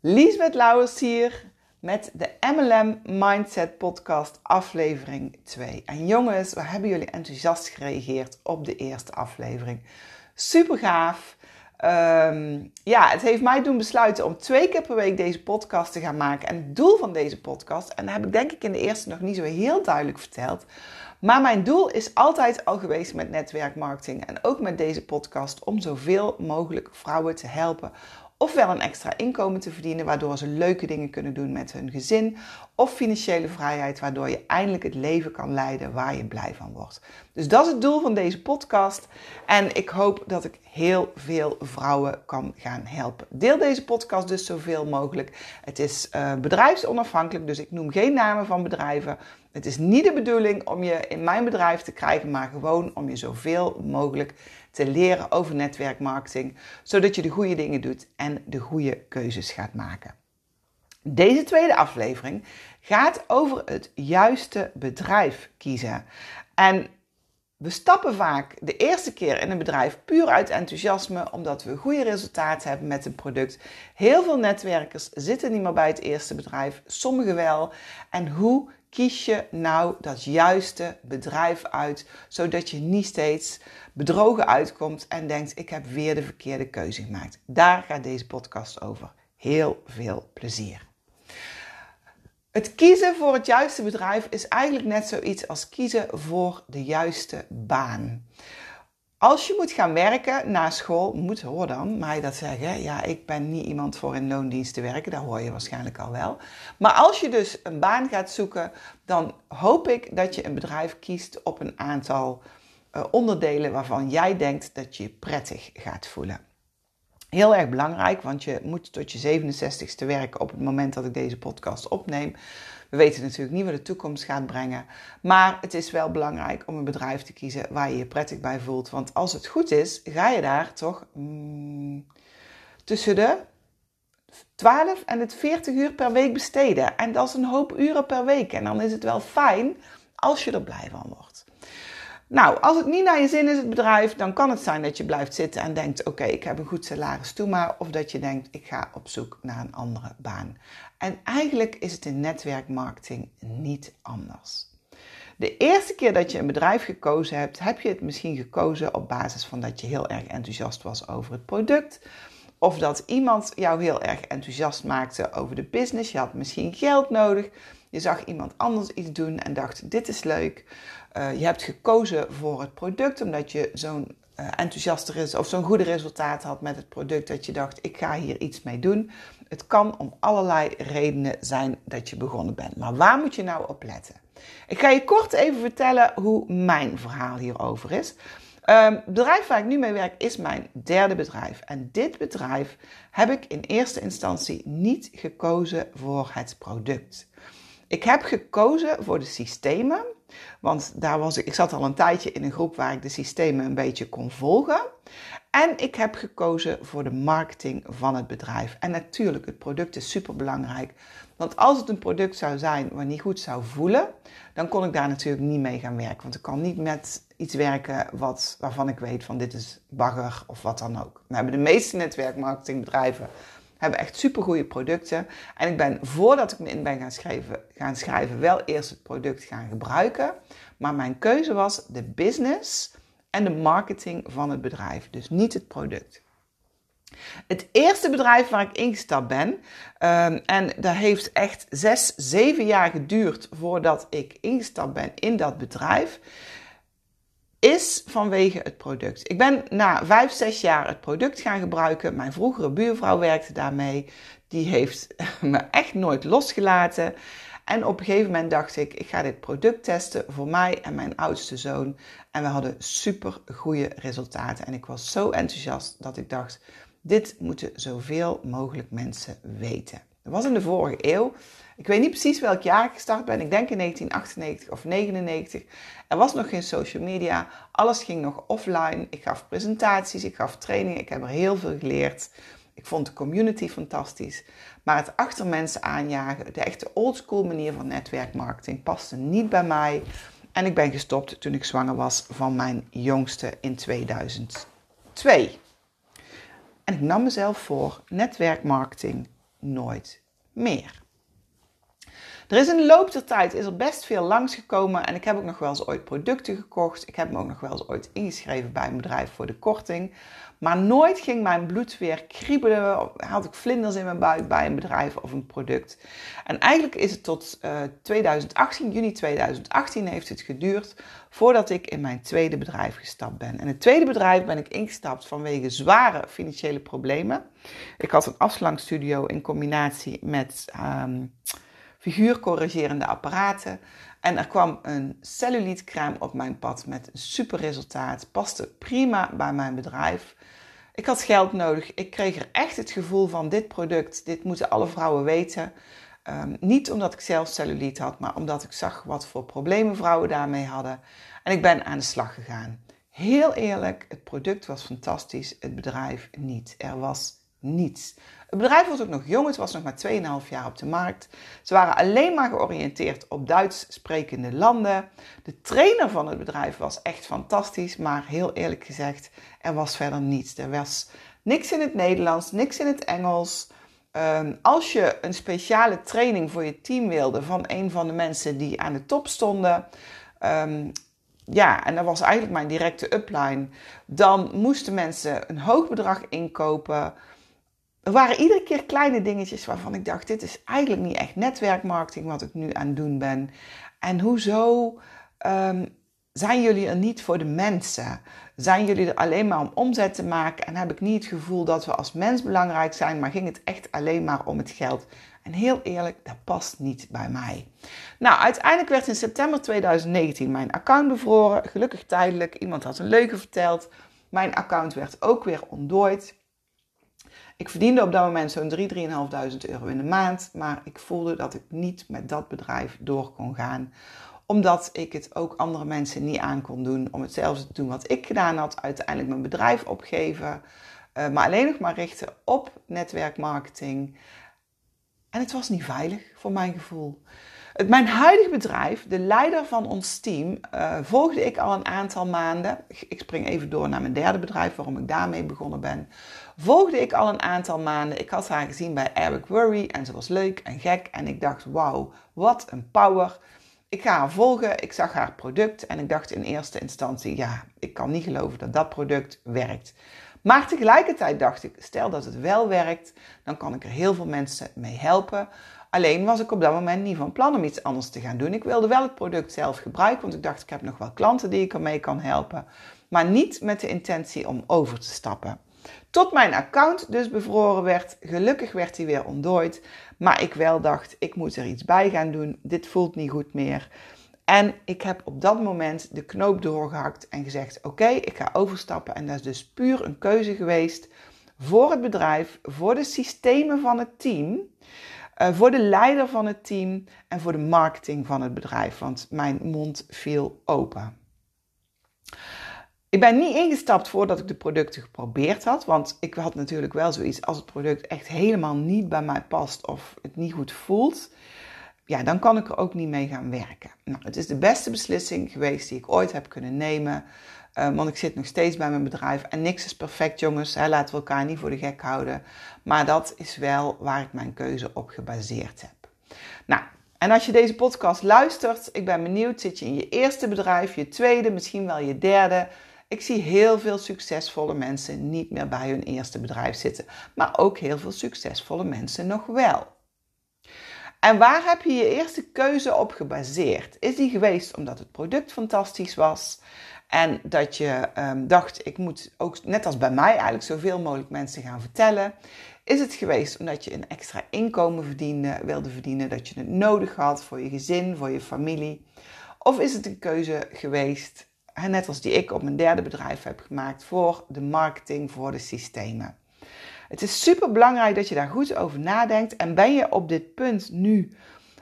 Liesbeth Lauwers hier met de MLM Mindset Podcast aflevering 2. En jongens, we hebben jullie enthousiast gereageerd op de eerste aflevering. Super gaaf. Ehm, ja, het heeft mij doen besluiten om twee keer per week deze podcast te gaan maken. En het doel van deze podcast, en dat heb ik denk ik in de eerste nog niet zo heel duidelijk verteld. Maar mijn doel is altijd al geweest met netwerkmarketing en ook met deze podcast om zoveel mogelijk vrouwen te helpen ofwel een extra inkomen te verdienen, waardoor ze leuke dingen kunnen doen met hun gezin, of financiële vrijheid, waardoor je eindelijk het leven kan leiden waar je blij van wordt. Dus dat is het doel van deze podcast en ik hoop dat ik heel veel vrouwen kan gaan helpen. Deel deze podcast dus zoveel mogelijk. Het is uh, bedrijfsonafhankelijk, dus ik noem geen namen van bedrijven. Het is niet de bedoeling om je in mijn bedrijf te krijgen, maar gewoon om je zoveel mogelijk te leren over netwerkmarketing, zodat je de goede dingen doet en de goede keuzes gaat maken. Deze tweede aflevering gaat over het juiste bedrijf kiezen. En we stappen vaak de eerste keer in een bedrijf puur uit enthousiasme, omdat we goede resultaten hebben met een product. Heel veel netwerkers zitten niet meer bij het eerste bedrijf, sommigen wel. En hoe kies je nou dat juiste bedrijf uit, zodat je niet steeds bedrogen uitkomt en denkt: ik heb weer de verkeerde keuze gemaakt. Daar gaat deze podcast over. Heel veel plezier. Het kiezen voor het juiste bedrijf is eigenlijk net zoiets als kiezen voor de juiste baan. Als je moet gaan werken na school, moet hoor dan mij dat zeggen. Ja, ik ben niet iemand voor in loondienst te werken, dat hoor je waarschijnlijk al wel. Maar als je dus een baan gaat zoeken, dan hoop ik dat je een bedrijf kiest op een aantal uh, onderdelen waarvan jij denkt dat je je prettig gaat voelen. Heel erg belangrijk, want je moet tot je 67ste werken op het moment dat ik deze podcast opneem. We weten natuurlijk niet wat de toekomst gaat brengen. Maar het is wel belangrijk om een bedrijf te kiezen waar je je prettig bij voelt. Want als het goed is, ga je daar toch mm, tussen de 12 en het 40 uur per week besteden. En dat is een hoop uren per week. En dan is het wel fijn als je er blij van wordt. Nou, als het niet naar je zin is, het bedrijf, dan kan het zijn dat je blijft zitten en denkt: Oké, ik heb een goed salaris, toe maar. Of dat je denkt: Ik ga op zoek naar een andere baan. En eigenlijk is het in netwerkmarketing niet anders. De eerste keer dat je een bedrijf gekozen hebt, heb je het misschien gekozen op basis van dat je heel erg enthousiast was over het product. Of dat iemand jou heel erg enthousiast maakte over de business. Je had misschien geld nodig. Je zag iemand anders iets doen en dacht: dit is leuk. Uh, je hebt gekozen voor het product omdat je zo'n uh, enthousiaster is of zo'n goede resultaat had met het product dat je dacht: ik ga hier iets mee doen. Het kan om allerlei redenen zijn dat je begonnen bent. Maar waar moet je nou op letten? Ik ga je kort even vertellen hoe mijn verhaal hierover is. Um, het bedrijf waar ik nu mee werk is mijn derde bedrijf. En dit bedrijf heb ik in eerste instantie niet gekozen voor het product. Ik heb gekozen voor de systemen, want daar was ik, ik zat al een tijdje in een groep waar ik de systemen een beetje kon volgen. En ik heb gekozen voor de marketing van het bedrijf. En natuurlijk, het product is super belangrijk. Want als het een product zou zijn waar niet goed zou voelen, dan kon ik daar natuurlijk niet mee gaan werken. Want ik kan niet met iets werken wat, waarvan ik weet van dit is bagger of wat dan ook. We hebben de meeste netwerkmarketingbedrijven hebben echt supergoeie producten. En ik ben voordat ik me in ben gaan schrijven, gaan schrijven wel eerst het product gaan gebruiken. Maar mijn keuze was de business en de marketing van het bedrijf. Dus niet het product. Het eerste bedrijf waar ik ingestapt ben, um, en dat heeft echt zes, zeven jaar geduurd voordat ik ingestapt ben in dat bedrijf, is vanwege het product. Ik ben na vijf, zes jaar het product gaan gebruiken. Mijn vroegere buurvrouw werkte daarmee. Die heeft me echt nooit losgelaten. En op een gegeven moment dacht ik, ik ga dit product testen voor mij en mijn oudste zoon. En we hadden super goede resultaten. En ik was zo enthousiast dat ik dacht, dit moeten zoveel mogelijk mensen weten. Dat was in de vorige eeuw. Ik weet niet precies welk jaar ik gestart ben. Ik denk in 1998 of 99. Er was nog geen social media. Alles ging nog offline. Ik gaf presentaties, ik gaf trainingen. Ik heb er heel veel geleerd. Ik vond de community fantastisch. Maar het achter mensen aanjagen, de echte oldschool manier van netwerkmarketing, paste niet bij mij. En ik ben gestopt toen ik zwanger was van mijn jongste in 2002. En ik nam mezelf voor netwerkmarketing nooit meer. Er is in de loop der tijd is er best veel langsgekomen en ik heb ook nog wel eens ooit producten gekocht. Ik heb me ook nog wel eens ooit ingeschreven bij een bedrijf voor de korting. Maar nooit ging mijn bloed weer kriebelen, had ik vlinders in mijn buik bij een bedrijf of een product. En eigenlijk is het tot uh, eh, 2018, juni 2018 heeft het geduurd voordat ik in mijn tweede bedrijf gestapt ben. En het tweede bedrijf ben ik ingestapt vanwege zware financiële problemen. Ik had een afslankstudio in combinatie met um, figuurcorrigerende apparaten. En er kwam een cellulitecrème op mijn pad met een super resultaat. Paste prima bij mijn bedrijf. Ik had geld nodig. Ik kreeg er echt het gevoel van dit product, dit moeten alle vrouwen weten. Um, niet omdat ik zelf cellulite had, maar omdat ik zag wat voor problemen vrouwen daarmee hadden. En ik ben aan de slag gegaan. Heel eerlijk, het product was fantastisch, het bedrijf niet. Er was niets. Het bedrijf was ook nog jong, het was nog maar 2,5 jaar op de markt. Ze waren alleen maar georiënteerd op Duits sprekende landen. De trainer van het bedrijf was echt fantastisch, maar heel eerlijk gezegd, er was verder niets. Er was niks in het Nederlands, niks in het Engels. Ehm, als je een speciale training voor je team wilde van een van de mensen die aan de top stonden, um, ja, en dat was eigenlijk mijn directe upline, dan moesten mensen een hoog bedrag inkopen. Er waren iedere keer kleine dingetjes waarvan ik dacht: dit is eigenlijk niet echt netwerkmarketing wat ik nu aan het doen ben. En hoezo um, zijn jullie er niet voor de mensen? Zijn jullie er alleen maar om omzet te maken? En heb ik niet het gevoel dat we als mens belangrijk zijn, maar ging het echt alleen maar om het geld? En heel eerlijk, dat past niet bij mij. Nou, uiteindelijk werd in september 2019 mijn account bevroren. Gelukkig tijdelijk. Iemand had een leugen verteld. Mijn account werd ook weer ontdooid. Ik verdiende op dat moment zo'n 3.000, 3.500 euro in de maand. Maar ik voelde dat ik niet met dat bedrijf door kon gaan. Omdat ik het ook andere mensen niet aan kon doen om hetzelfde te doen wat ik gedaan had. Uiteindelijk mijn bedrijf opgeven. Uh, maar alleen nog maar richten op netwerkmarketing. En het was niet veilig voor mijn gevoel. Mijn huidige bedrijf, de leider van ons team, uh, volgde ik al een aantal maanden. Ik spring even door naar mijn derde bedrijf, waarom ik daarmee begonnen ben. Volgde ik al een aantal maanden. Ik had haar gezien bij Eric Worry en ze was leuk en gek. En ik dacht, wauw, wat een power. Ik ga haar volgen, ik zag haar product en ik dacht in eerste instantie, ja, ik kan niet geloven dat dat product werkt. Maar tegelijkertijd dacht ik, stel dat het wel werkt, dan kan ik er heel veel mensen mee helpen. Alleen was ik op dat moment niet van plan om iets anders te gaan doen. Ik wilde wel het product zelf gebruiken, want ik dacht ik heb nog wel klanten die ik ermee kan helpen. Maar niet met de intentie om over te stappen. Tot mijn account dus bevroren werd. Gelukkig werd hij weer ontdooid. Maar ik wel dacht, ik moet er iets bij gaan doen. Dit voelt niet goed meer. En ik heb op dat moment de knoop doorgehakt en gezegd: Oké, ik ga overstappen. En dat is dus puur een keuze geweest voor het bedrijf, voor de systemen van het team, uh, voor de leider van het team en voor de marketing van het bedrijf. Want mijn mond viel open. Ik ben niet ingestapt voordat ik de producten geprobeerd had. Want ik had natuurlijk wel zoiets als het product echt helemaal niet bij mij past of het niet goed voelt ja, dan kan ik er ook niet mee gaan werken. Nou, het is de beste beslissing geweest die ik ooit heb kunnen nemen. Uh, want ik zit nog steeds bij mijn bedrijf en niks is perfect, jongens. Laten we elkaar niet voor de gek houden. Maar dat is wel waar ik mijn keuze op gebaseerd heb. Nou, en als je deze podcast luistert, ik ben benieuwd, zit je in je eerste bedrijf, je tweede, misschien wel je derde. Ik zie heel veel succesvolle mensen niet meer bij hun eerste bedrijf zitten, maar ook heel veel succesvolle mensen nog wel. En waar heb je je eerste keuze op gebaseerd? Is die geweest omdat het product fantastisch was en dat je um, dacht, ik moet ook net als bij mij eigenlijk zoveel mogelijk mensen gaan vertellen? Is het geweest omdat je een extra inkomen verdiende, wilde verdienen, dat je het nodig had voor je gezin, voor je familie? Of is het een keuze geweest, net als die ik op mijn derde bedrijf heb gemaakt, voor de marketing, voor de systemen? Het is super belangrijk dat je daar goed over nadenkt. En ben je op dit punt nu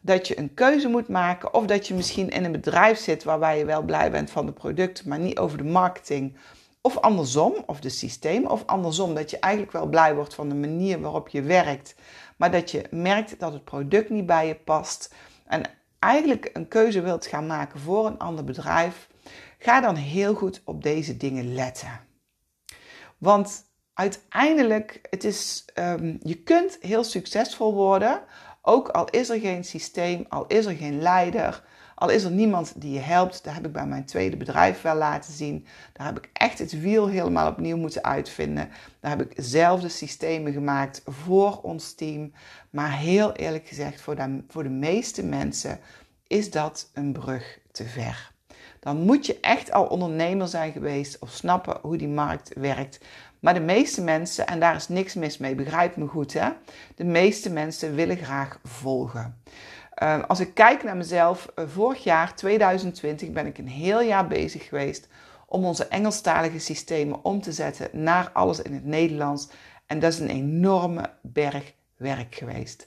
dat je een keuze moet maken, of dat je misschien in een bedrijf zit waarbij je wel blij bent van de producten, maar niet over de marketing, of andersom, of de systeem, of andersom, dat je eigenlijk wel blij wordt van de manier waarop je werkt, maar dat je merkt dat het product niet bij je past en eigenlijk een keuze wilt gaan maken voor een ander bedrijf, ga dan heel goed op deze dingen letten. Want uiteindelijk, het is, um, je kunt heel succesvol worden, ook al is er geen systeem, al is er geen leider, al is er niemand die je helpt. Dat heb ik bij mijn tweede bedrijf wel laten zien. Daar heb ik echt het wiel helemaal opnieuw moeten uitvinden. Daar heb ik zelf de systemen gemaakt voor ons team. Maar heel eerlijk gezegd, voor voor de meeste mensen is dat een brug te ver. Dan moet je echt al ondernemer zijn geweest of snappen hoe die markt werkt. Maar de meeste mensen, en daar is niks mis mee, begrijp me goed hè. De meeste mensen willen graag volgen. Ehm, als ik kijk naar mezelf, uh, vorig jaar 2020 ben ik een heel jaar bezig geweest om onze Engelstalige systemen om te zetten naar alles in het Nederlands. En dat is een enorme berg werk geweest.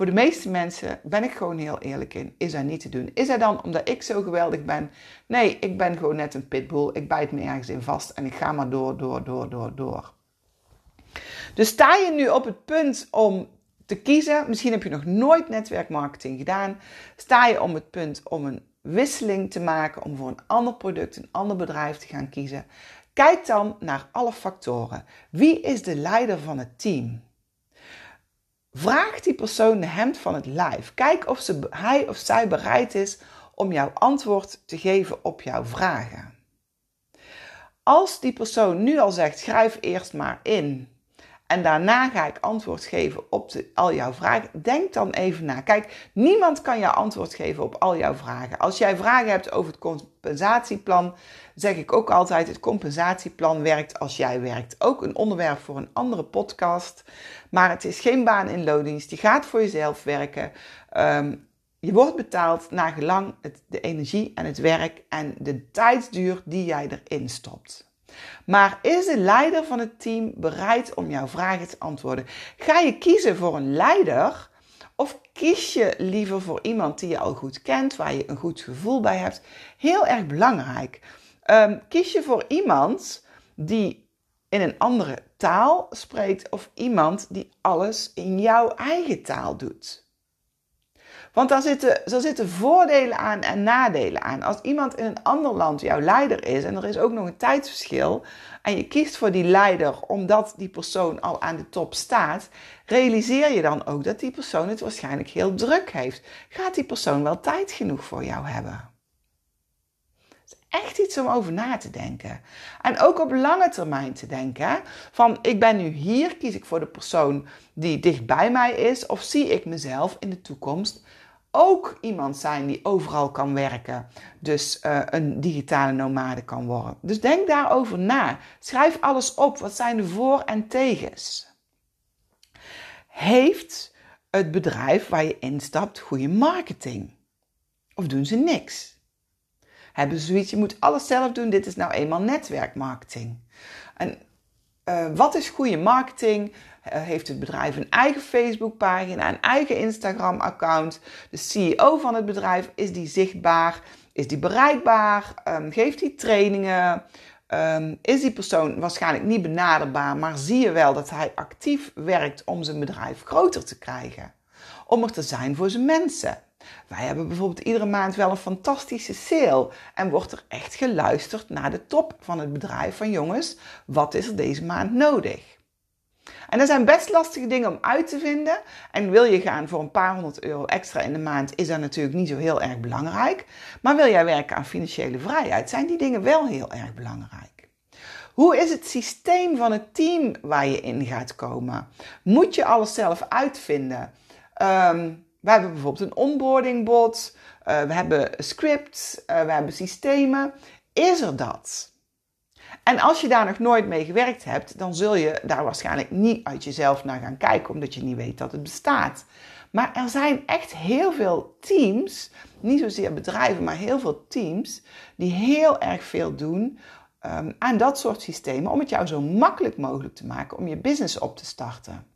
Voor de meeste mensen ben ik gewoon heel eerlijk in, is dat niet te doen. Is dat dan omdat ik zo geweldig ben? Nee, ik ben gewoon net een pitbull. Ik bijt me ergens in vast en ik ga maar door, door, door, door, door. Dus sta je nu op het punt om te kiezen, misschien heb je nog nooit netwerkmarketing gedaan, sta je om het punt om een wisseling te maken, om voor een ander product, een ander bedrijf te gaan kiezen. Kijk dan naar alle factoren. Wie is de leider van het team? Vraag die persoon de hemd van het lijf. Kijk of ze, hij of zij bereid is om jouw antwoord te geven op jouw vragen. Als die persoon nu al zegt: schrijf eerst maar in en daarna ga ik antwoord geven op al jouw vragen. Denk dan even na. Kijk, niemand kan jou antwoord geven op al jouw vragen. Als jij vragen hebt over het compensatieplan, zeg ik ook altijd: het compensatieplan werkt als jij werkt. Ook een onderwerp voor een andere podcast. Maar het is geen baan in loondienst. Je gaat voor jezelf werken. Ehm, je wordt betaald naar gelang de energie en het werk en de tijdsduur die jij erin stopt. Maar is de leider van het team bereid om jouw vragen te antwoorden? Ga je kiezen voor een leider of kies je liever voor iemand die je al goed kent, waar je een goed gevoel bij hebt? Heel erg belangrijk. Um, kies je voor iemand die in een andere taal spreekt of iemand die alles in jouw eigen taal doet? Want daar zitten, er zitten voordelen aan en nadelen aan. Als iemand in een ander land jouw leider is en er is ook nog een tijdsverschil en je kiest voor die leider omdat die persoon al aan de top staat, realiseer je dan ook dat die persoon het waarschijnlijk heel druk heeft. Gaat die persoon wel tijd genoeg voor jou hebben? echt iets om over na te denken. En ook op lange termijn te denken. Van ik ben nu hier, kies ik voor de persoon die dicht bij mij is. Of zie ik mezelf in de toekomst ook iemand zijn die overal kan werken. Dus uh, een digitale nomade kan worden. Dus denk daarover na. Schrijf alles op. Wat zijn de voor- en tegens? Heeft het bedrijf waar je instapt goede marketing? Of doen ze niks? Hebben ze zoiets, je moet alles zelf doen, dit is nou eenmaal netwerkmarketing. En uh, wat is goede marketing? Eh, heeft het bedrijf een eigen Facebookpagina, een eigen Instagram-account? De CEO van het bedrijf, is die zichtbaar? Is die bereikbaar? Um, geeft hij trainingen? Um, is die persoon waarschijnlijk niet benaderbaar, maar zie je wel dat hij actief werkt om zijn bedrijf groter te krijgen? Om er te zijn voor zijn mensen. Wij hebben bijvoorbeeld iedere maand wel een fantastische sale en wordt er echt geluisterd naar de top van het bedrijf van jongens, wat is er deze maand nodig? En dat zijn best lastige dingen om uit te vinden. En wil je gaan voor een paar honderd euro extra in de maand, is dat natuurlijk niet zo heel erg belangrijk. Maar wil jij werken aan financiële vrijheid, zijn die dingen wel heel erg belangrijk. Hoe is het systeem van het team waar je in gaat komen? Moet je alles zelf uitvinden? Um, we hebben bijvoorbeeld een onboarding bot, uh, we hebben scripts, uh, we hebben systemen. Is er dat? En als je daar nog nooit mee gewerkt hebt, dan zul je daar waarschijnlijk niet uit jezelf naar gaan kijken, omdat je niet weet dat het bestaat. Maar er zijn echt heel veel teams, niet zozeer bedrijven, maar heel veel teams, die heel erg veel doen um, aan dat soort systemen om het jou zo makkelijk mogelijk te maken om je business op te starten.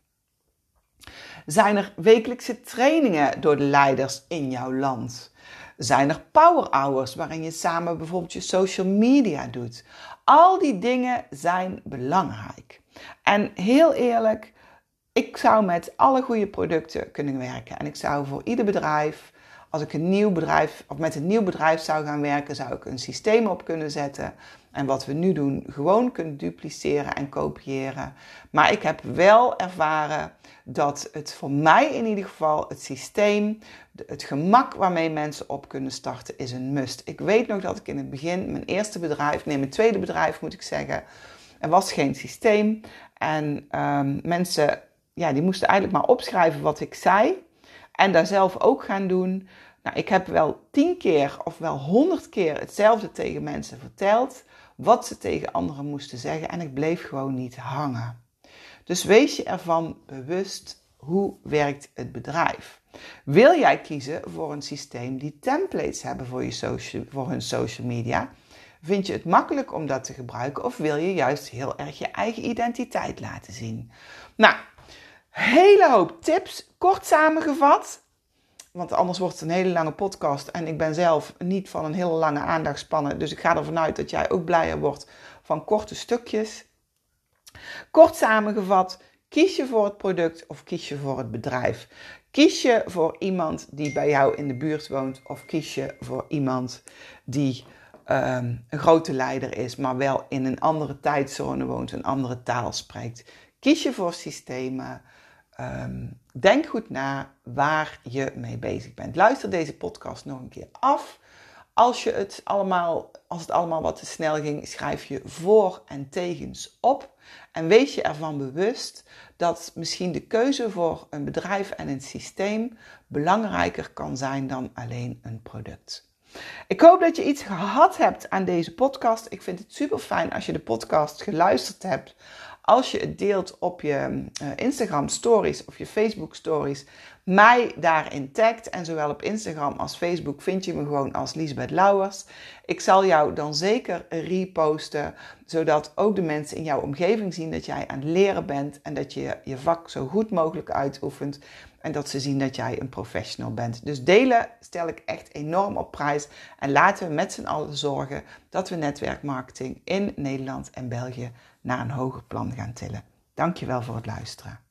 Zijn er wekelijkse trainingen door de leiders in jouw land? Zijn er power hours waarin je samen bijvoorbeeld je social media doet? Al die dingen zijn belangrijk. En heel eerlijk, ik zou met alle goede producten kunnen werken. En ik zou voor ieder bedrijf, als ik een nieuw bedrijf of met een nieuw bedrijf zou gaan werken, zou ik een systeem op kunnen zetten en wat we nu doen gewoon kunnen dupliceren en kopiëren. Maar ik heb wel ervaren dat het voor mij in ieder geval het systeem, het gemak waarmee mensen op kunnen starten, is een must. Ik weet nog dat ik in het begin, mijn eerste bedrijf, nee, mijn tweede bedrijf moet ik zeggen, er was geen systeem. En um, mensen, ja, die moesten eigenlijk maar opschrijven wat ik zei. En daar zelf ook gaan doen. Nou, ik heb wel tien keer of wel honderd keer hetzelfde tegen mensen verteld. Wat ze tegen anderen moesten zeggen. En ik bleef gewoon niet hangen. Dus wees je ervan bewust hoe werkt het bedrijf. Wil jij kiezen voor een systeem die templates hebben voor, je social, voor hun social media? Vind je het makkelijk om dat te gebruiken of wil je juist heel erg je eigen identiteit laten zien? Nou, hele hoop tips, kort samengevat. Want anders wordt het een hele lange podcast en ik ben zelf niet van een hele lange aandachtspannen. Dus ik ga ervan uit dat jij ook blijer wordt van korte stukjes. Kort samengevat, kies je voor het product of kies je voor het bedrijf? Kies je voor iemand die bij jou in de buurt woont of kies je voor iemand die um, een grote leider is, maar wel in een andere tijdzone woont, een andere taal spreekt? Kies je voor systemen? Um, denk goed na waar je mee bezig bent. Luister deze podcast nog een keer af. Als, je het allemaal, als het allemaal wat te snel ging, schrijf je voor en tegens op. En wees je ervan bewust dat misschien de keuze voor een bedrijf en een systeem belangrijker kan zijn dan alleen een product. Ik hoop dat je iets gehad hebt aan deze podcast. Ik vind het super fijn als je de podcast geluisterd hebt als je het deelt op je uh, Instagram stories of je Facebook stories, mij daarin tagt. En zowel op Instagram als Facebook vind je me gewoon als Lisbeth Lauwers. Ik zal jou dan zeker reposten, zodat ook de mensen in jouw omgeving zien dat jij aan het leren bent en dat je je vak zo goed mogelijk uitoefent. En dat ze zien dat jij een professional bent. Dus delen stel ik echt enorm op prijs. En laten we met z'n allen zorgen dat we netwerkmarketing in Nederland en België naar een hoger plan gaan tillen. Dankjewel voor het luisteren.